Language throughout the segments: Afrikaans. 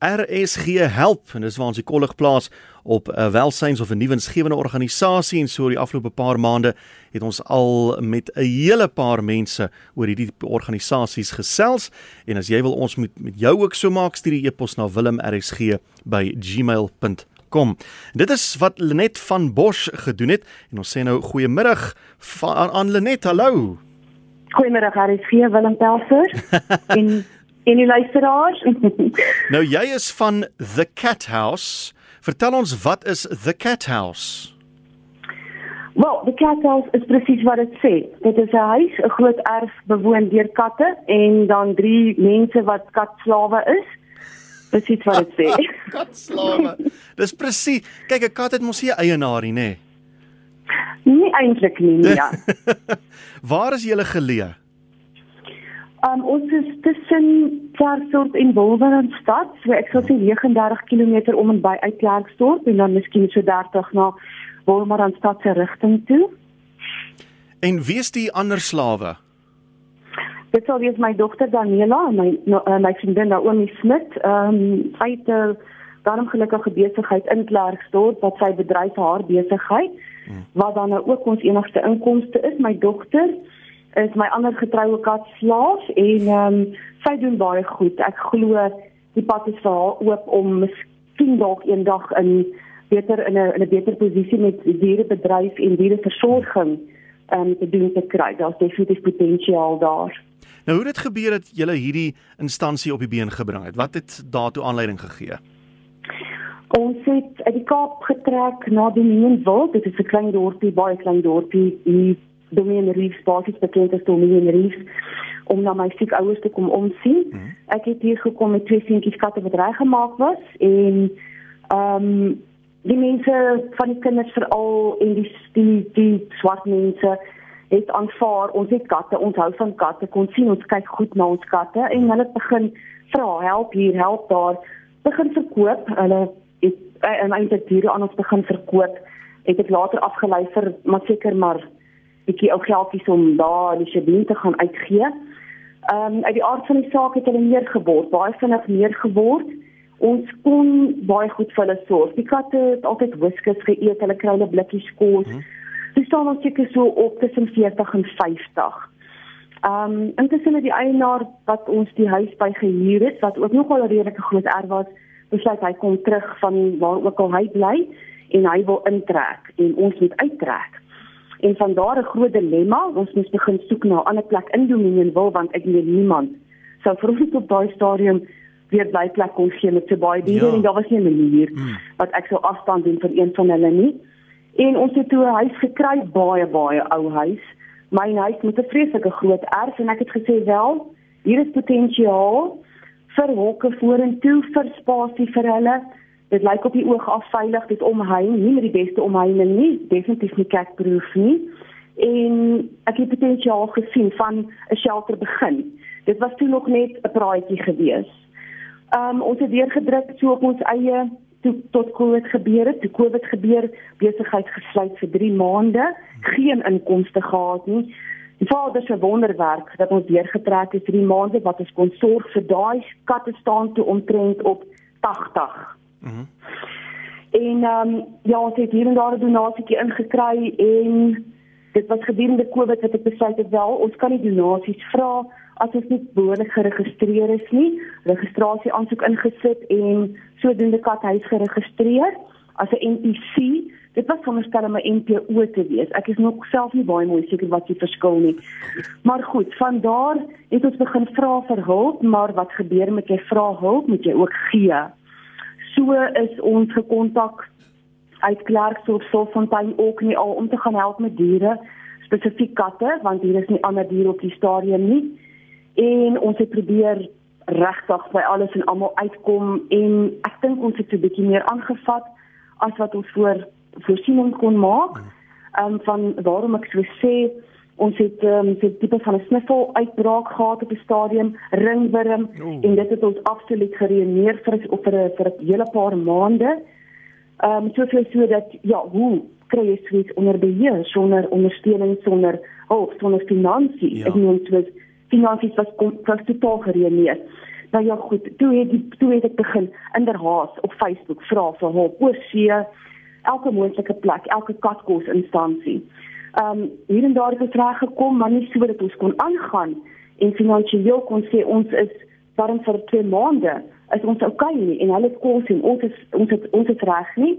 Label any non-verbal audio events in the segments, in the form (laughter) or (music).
RSG Help en dis waar ons die kollig plaas op 'n uh, welsyns of 'n nuwensgewende organisasie en so die afgelope paar maande het ons al met 'n hele paar mense oor hierdie organisasies gesels en as jy wil ons moet met jou ook so maak stuur die e-pos na wilmrsg@gmail.com Kom. Dit is wat Lenet van Bosch gedoen het en ons sê nou goeiemiddag aan, aan Lenet. Hallo. Goeiemiddag, RSG Willem Pelser. (laughs) en en die luisteraars. (laughs) nou jy is van The Cat House. Vertel ons wat is The Cat House? Wel, The Cat House is presies wat dit sê. Dit is 'n huis, 'n groot erf bewoon deur katte en dan drie mense wat katslawe is. Presies wat dit sê. (laughs) katslawe. Dis presies. Kyk, 'n kat het mos nie eienaar nie, nê? Nie eintlik nie, nie ja. (laughs) Waar is julle geleë? Um, ons is tussen Klerksdorp en Wolwerenstad, so ek sal sê 39 km om en by uit Klerksdorp en dan miskien so 30 na Wolwerenstad se rigting toe. En wie is die ander slawe? Dit sal wees my dogter Daniela en my no, uh, my vriendin Naomi Smit. Ehm um, sy het 'n daarom gelukkige besigheid in Klerksdorp wat sy bedryf haar besigheid hmm. wat dan nou ook ons enigste inkomste is. My dogter is my ander getroue kat slaaf en ehm um, sy doen baie goed. Ek glo die pad is vir haar oop om miskien dalk eendag in beter in 'n in 'n beter posisie met dierebedryf en diereversorging ehm um, te doen te kry. Daar's definitief potensiaal daar. Nou hoe het dit gebeur dat jy hierdie instansie op die been gebring het? Wat het daartoe aanleiding gegee? Ons het uit die Kaap getrek na Dominion Dit is 'n klein dorpie, baie klein dorpie hier Dominion Reefs basies bekend as Dominion Reefs om na my siek ouers te kom omsien. Mm -hmm. Ek het hier gekom met twee seentjies katte wat reg gemaak was en ehm um, die mense van die kinders veral en die die, die swart mense het aanvaar ons het katte, ons hou van katte. Kon sien ons kyk goed na ons katte en hulle begin vra help hier, help daar, begin verkoop. Hulle het en eintlik diere aan ons begin verkoop. Het ek later afgelei vir maar seker maar bietjie ou geldjies om daar die skedule te gaan uitgee. Ehm um, uit die aard van die saak het hulle meer geword, baie vinnig meer geword. Ons kon baie goed vir hulle sorg. Die katte het altyd whiskas geëet, hulle kry hulle blikkies kos. Hmm. Dis staan ons seker so op tussen 40 en 50. Ehm um, intussen het die eienaar wat ons die huis by gehuur het, wat ook nogal 'n redelike groot erf was, besluit hy kom terug van waar ook al hy bly en hy wil intrek en ons moet uittrek en van daar 'n groot dilemma. Ons moet begin soek na 'n ander plek in Dominion wil want ek weet niemand sou vir ons op daai stadium weer bly plek kon gee met so baie diere ja. en daar was nie 'n manier hmm. wat ek sou afstand doen vir een van hulle nie. En ons het toe 'n huis gekry baie baie ou huis. My huis met 'n vreeslike groot erf. En ek het gesê wel hier is potensiaal. Vir hokke vorentoe vir spasie vir hulle dit lyk op die oog af veilig dit omheining nie met die beste omheining nie definitief nie kerkproof nie. En ek het potensiaal gesien van 'n shelter begin. Dit was toe nog net 'n praatjie gewees. Um, ons het weer gedruk so op ons eie toe tot Covid gebeur het. Toe Covid gebeur besigheid gesluit vir 3 maande geen inkomste gehad nie. Vader se wonderwerk dat ons weer getrek het vir die maande wat ons kon sorg vir daai katte staan toe omtrent op 80 Mhm. En ehm um, ja, ons het hier en daar 'n donasietjie ingekry en dit was gedurende Covid wat ek besluit het wel, ons kan nie donasies vra as ons nie behoorlik geregistreer is nie. Registrasie aansoek ingesit en sodoende kathuis geregistreer as 'n NPC. Dit was veronderstel om 'n NPO te wees. Ek is nog self nie baie mooi seker wat die verskil nie. Maar goed, van daar het ons begin vra vir hulp, maar wat gebeur met jy vra hulp, moet jy ook gee so is ons gekontak uit Klerksdorp Solfontein ook nie al om te gaan help met diere spesifiek katte want hier is nie ander diere op die stadium nie en ons het probeer regtig by alles en almal uitkom en ek dink ons het 'n bietjie meer aangevat as wat ons voor voorsiening kon maak. Ehm um, van waarom ek so sê ons het um, so tipe van 'n sniffel uitbraak gehad op 'n stadium ringworm Oeh. en dit het ons absoluut gereëneer vir vir 'n vir 'n hele paar maande. Ehm um, soveel so dat ja, hoe kry jy sweet onder beheer sonder ondersteuning sonder hulp sonder finansies? Ja. Ek meen dit was finansies was kom was totaal gereëneer. Nou ja, goed, toe het die toe het ek begin inderhaas op Facebook vra vir hulp oor see, elke moontlike plek, elke katkos instansie. Ehm um, hier en daar het reg gekom, maar nie so dat ons kon aangaan en finansiëel kon sê ons is darm vir 2 maande is ons okay nie en hulle kos en ons is ons het ons het reg nie.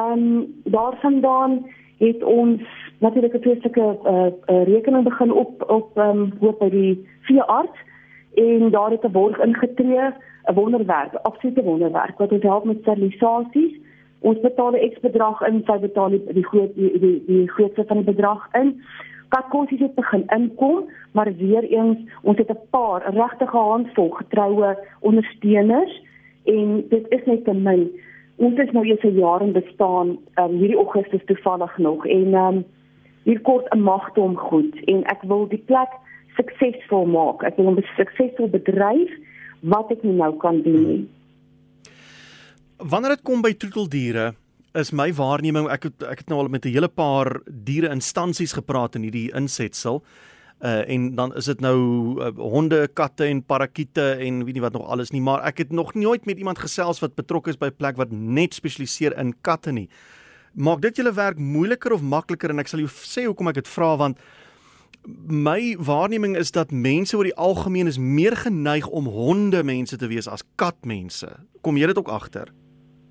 Ehm um, daarvandaan het ons natuurlik 'n tweestukke uh, uh, rekening begin op op ehm um, hoop by die veearts en daar het 'n borg ingetree, 'n wonderwerk, absolute wonderwerk wat ons help met sterilisasies. Ons betaal 'n eks bedrag in, sy betaal die die groot die die, die grootste van die bedrag in. Katkosies het begin inkom, maar weer eens, ons het 'n paar regtige handvol getroue ondersteuners en dit is net te min. Ons is nou 'n jaar in bestaan, um, hierdie Augustus toevallig nog en um, hier kort 'n magte om goed en ek wil die plek suksesvol maak. Ek wil 'n suksesvol bedryf wat ek nou kan doen. Wanneer dit kom by troeteldiere, is my waarneming ek het ek het nou al met 'n hele paar diere instansies gepraat in hierdie insetsel. Uh en dan is dit nou uh, honde, katte en parakiete en weet nie wat nog alles nie, maar ek het nog nooit met iemand gesels wat betrokke is by 'n plek wat net spesialiseer in katte nie. Maak dit julle werk moeiliker of makliker en ek sal jou sê hoekom ek dit vra want my waarneming is dat mense oor die algemeen is meer geneig om honde mense te wees as katmense. Kom jy dit ook agter?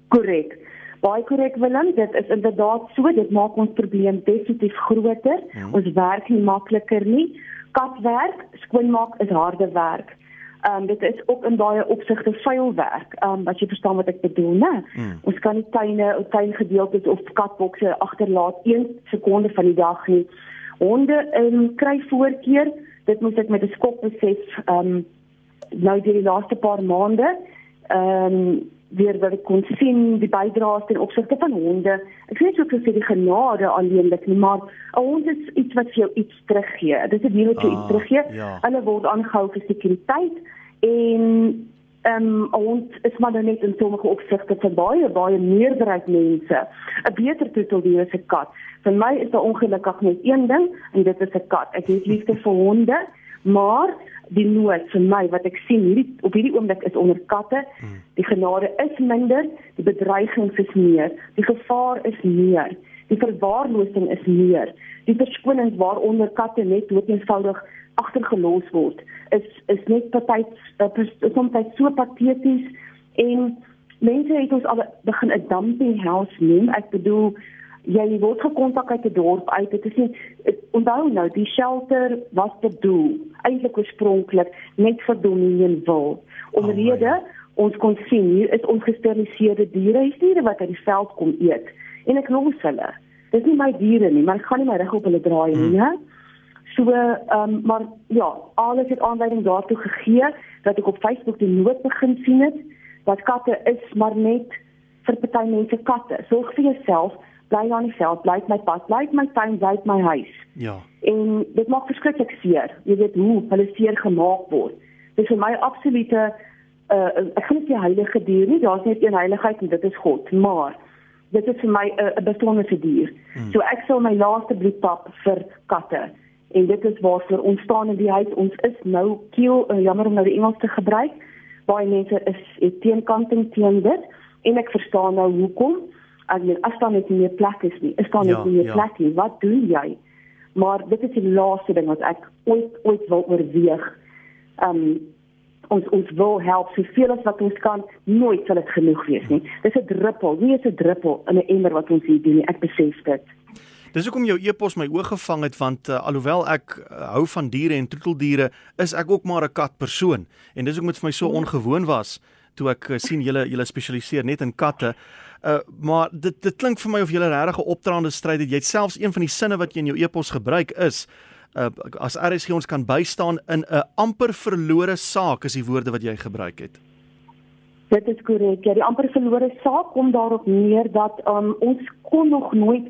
Korrek. Baie korrek Willem, dit is inderdaad so, dit maak ons probleem definitief groter. Hmm. Ons werk nie makliker nie. Katwerk, skoonmaak is harde werk. Ehm um, dit is ook in baie opsigte vuil werk. Ehm um, as jy verstaan wat ek bedoel, né? Hmm. Ons kan nie tuine, tuingedeeltes of katbokse agterlaat 1 sekonde van die dag nie. Honde ehm um, kry voorkeur. Dit moet ek met 'n skok besef ehm um, nou deur die laaste paar maande. Ehm um, weer wat ek kon sien die bydraes ten opsigte van honde. Ek weet ook gesê die genade alleenlik nie, maar 'n hond is iets wat vir jou iets teruggee. Dit is 'n dier wat jou ah, iets teruggee. Ja. Hulle word aangehou vir sekuriteit en ehm um, hond is maar nou net in sommige opsigte vir baie baie meerderheid mense 'n beter titel die as 'n kat. Vir my is daar ongelukkig net een ding en dit is 'n kat. Ek het liefde vir honde, maar die nood vir my wat ek sien hierdie op hierdie oomblik is onder katte. Hmm. Die genade is minder, die bedreiging is meer, die gevaar is meer, die verwaarlosing is meer. Die verskonings waaronder katte net doeteenvoudig agtergelos word is is net partyt uh, soms so pateties en mense het ons al begin 'n dumping house neem. Ek bedoel jy word gekontak uit 'n dorp uit. Dit is nie onthou nou, die shelter was bedoel eintlik oorspronklik net vir Dominion wil. Omrede oh ons kon sien hier is ongesteriliseerde diere, diere wat uit die veld kom eet en ek los hulle. Dit is nie my diere nie, maar ek gaan nie my rug op hulle draai nie, hmm. hè. So, ehm um, maar ja, alles het aanleiding daartoe gegee dat ek op Facebook die nood begin sien het dat katte is maar net vir party mense katte. Sorg vir jouself bly aan die veld, bly my pad, bly my tuin, bly my huis. Ja. En dit maak verskriklik seer. Jy weet hoe hulle seer gemaak word. Dit is vir my absolute uh ek nie die heilige dier nie. Daar's net een heiligheid en dit is God, maar dit is vir my 'n uh, besondere dier. Hmm. So ek sal my laaste bloed tap vir katte. En dit is waarvoor ons staan in die huis. Ons is nou kiel uh, jammer om nou die Engels te gebruik. Baie mense is teenkanting teen dit en ek verstaan nou hoekom as jy as dan net nie meer plek is nie, is dan net ja, nie meer ja. plek nie. Wat doen jy? Maar dit is die laaste ding wat ek ooit ooit wil oorweeg. Um ons ons wil help soveel as wat ons kan, nooit sal dit genoeg wees nie. Dis 'n druppel, nie 'n druppel in 'n emmer wat ons hier doen nie. Ek besef dit. Dis hoekom jou epos my oog gevang het want uh, alhoewel ek uh, hou van diere en troeteldiere, is ek ook maar 'n katpersoon en dis hoekom dit vir my so ongewoon was toe ek uh, sien julle julle spesialiseer net in katte. Uh maar dit dit klink vir my of jy 'n regte opdraande stryd het. Jy het selfs een van die sinne wat jy in jou epos gebruik is uh as RSG ons kan bystaan in 'n amper verlore saak is die woorde wat jy gebruik het. Dit is korrek. Ja, die amper verlore saak kom daarop neer dat um ons kon nog nooit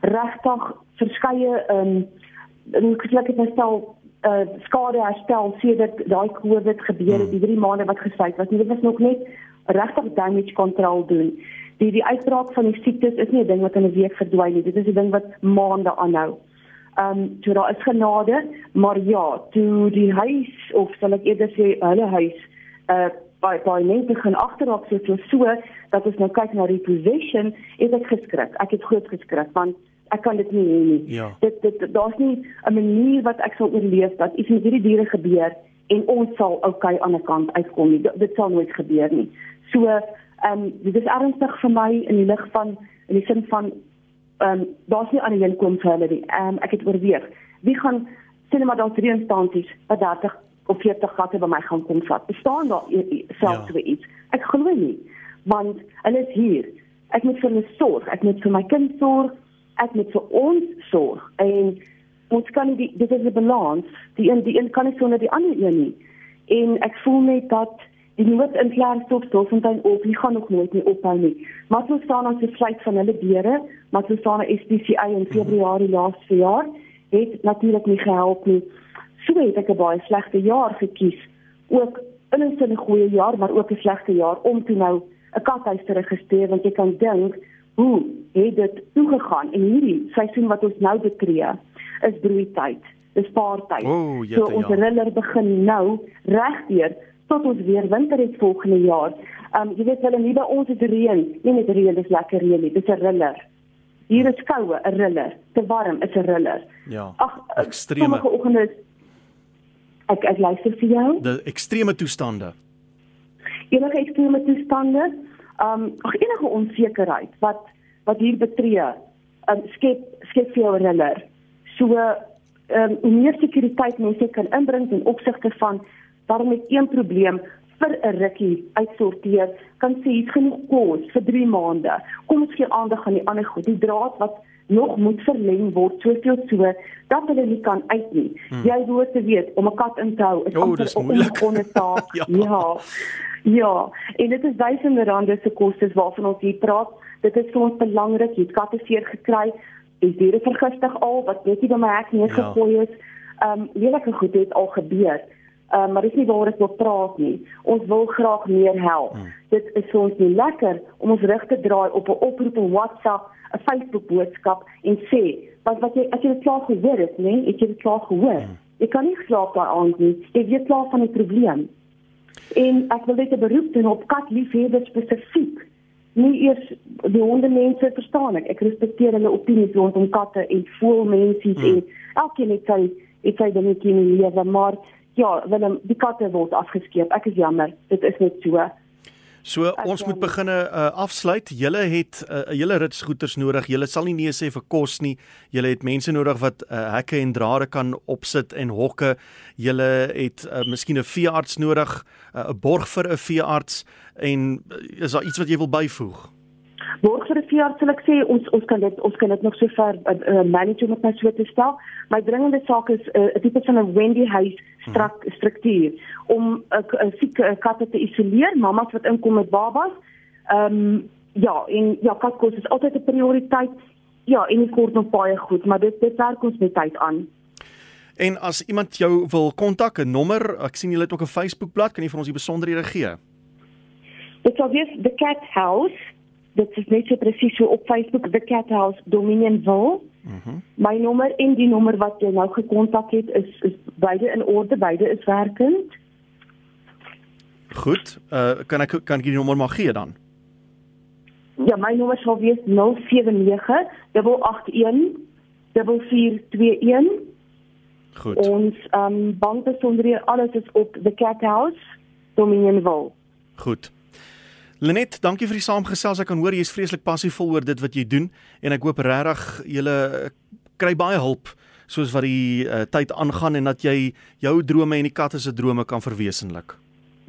regtig verskeie um en ek sê dit stel uh skade herstel sedert daai COVID gebeur het, hmm. die 3 maande wat gesluit was. Dit was nog net regtig damage control doen die die uitbraak van die siektes is nie 'n ding wat in 'n week verdwyn nie. Dit is 'n ding wat maande aanhou. Ehm um, toe daar is genade, maar ja, toe die huis of sal ek eerder sê hulle huis uh by by mense gaan agterop so so so dat ons nou kyk na repossession, het ek geskrik. Ek het groot geskrik want ek kan dit nie hê nie. Ja. Dit dit daar's nie 'n manier wat ek sal oorleef dat iets met hierdie diere gebeur en ons sal okay aan die kant uitkom nie. Dit, dit sal nooit gebeur nie. So, ehm um, dit is ernstig vir my in die lig van in die sin van ehm um, daar's nie aan die inkom vir hulle nie. Ehm um, ek het oorweeg. Wie gaan sien maar daar drie instansies wat 30 of 40 gatte by my gaan kom vat. Bestaan daar selfs ja. iets? Ek glo nie. Want hulle is hier. Ek moet vir hulle sorg. Ek moet vir my kind sorg. Ek moet vir ons sorg. En ons kan die, dit is 'n balans. Die een die een kan nie sonder die ander een nie. En ek voel net dat die nood in Klerksdorp Dolfontein op, nie gaan nog nooit nie ophou nie. Maar ons staan aan die sluit van hulle deure, maar ons staan 'n SPCA in Februarie laaste jaar het natuurlik nie gehelp nie. So het ek 'n baie slegte jaar gekies. Ook in 'n sin 'n goeie jaar, maar ook 'n slegte jaar om toe nou 'n kathuis te registreer want jy kan dink hoe het dit toegegaan en hierdie seisoen wat ons nou betree is broeityd. Dis paartyd. Oh, so ons ja. riller begin nou regdeur tot ons weer winter het volgende jaar. Um jy weet hulle nie by ons het reën, nie met reën dis lekker reën nie. Dis 'n riller. Hier is koue, 'n riller. Te warm is 'n riller. Ja. Ag, ekstreme sommige oggende ek ek luister vir jou. Die ekstreme toestande. Enige ekstreme toestande, um enige onsekerheid wat wat hier betree, um skep skep vir jou 'n riller. So um, hoe meer sekuriteit mense kan inbring ten opsigte van waarom net een probleem vir 'n rukkie uitsorteer, kan sê hier's genoeg kos vir 3 maande. Kom ons gee aandag aan die ander goed. Die draad wat nog moet verleng word soveel so dat hulle nie kan uit nie. Hmm. Jy hoort te weet om 'n kat in te hou is amper op onstaak. (laughs) ja. ja. Ja, en dit is duisende rande se kostes waarvan ons hier praat. Dit is vir ons belangrik. Jy het katte seer gekry die diere vergiftig al wat net nie by my hek neergegooi ja. is. Ehm um, lelike goed het al gebeur. Ehm um, maar dis nie waar ek wil praat nie. Ons wil graag meer help. Hmm. Dit is vir ons nie lekker om ons rug te draai op 'n oproep op WhatsApp, 'n Facebook boodskap en sê wat wat jy as jy dit klaar gehoor het, nê? Nee, het dit klaar gehoor. Hmm. Ek kan nie slaap daai aand nie. Ek weet klaar van die probleem. En ek wil net 'n beroep doen op katliefhebbers spesifiek nie eers die honde mense verstaan ek. Ek respekteer hulle opinies rondom katte en voelmense hmm. en elkeen het sy het sy dingetjie in die lewe, maar ja, Willem, die katte word afgeskeep. Ek is jammer. Dit is net so. So ek ons moet beginne uh, afsluit. Julle het 'n uh, hele rit skoters nodig. Julle sal nie nee sê vir kos nie. Julle het mense nodig wat uh, hekke en drade kan opsit en hokke. Julle het uh, miskien 'n veearts nodig, 'n uh, borg vir 'n veearts en uh, is daar iets wat jy wil byvoeg? Borg vir 'n veearts sal ek sê ons ons kan dit ons kan dit nog so ver uh, uh, manage met my so te stel. My dringende saak is 'n uh, tipe van 'n Wendy huis strak, hmm. struktuur om 'n uh, sieke uh, katte te isoleer, mamas wat inkom met babas. Ehm um, ja, en ja, katkos is altyd 'n prioriteit. Ja, en ek kort nog baie goed, maar dit dit werk ons met tyd aan. En as iemand jou wil kontak, 'n nommer, ek sien julle het ook 'n Facebookblad, kan jy vir ons die besonderhede gee? Dit sou wees The Cat House dit is net so presies so op Facebook the cat house dominionville mhm. Mm my nommer en die nommer wat jy nou gekontak het is is beide in orde beide is werkend. Goed uh, kan ek kan ek die nommer maar gee dan? Ja my nommer sal wees 079 81 4421 goed. Ons um bankbesonderhede alles is op the cat house dominionville goed Lenet, dankie vir die saamgesels. Ek kan hoor jy is vreeslik passievol oor dit wat jy doen en ek hoop regtig julle kry baie hulp soos wat die uh, tyd aangaan en dat jy jou drome en die katte se drome kan verwesenlik.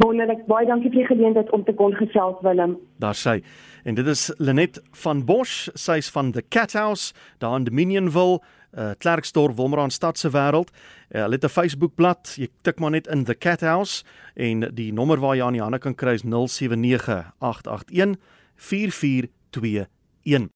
Wonderlik. Baie dankie vir die geleentheid om te kon gesels Willem. Daar sê. En dit is Lenet van Bosch, sy's van the Cat House daar in Dominionville uh, Klerksdorp, Wolmaranstad se wêreld. Uh, hulle het 'n Facebook-blad. Jy tik maar net in The Cat House en die nommer waar jy aan die hande kan kry is 079 881 4421.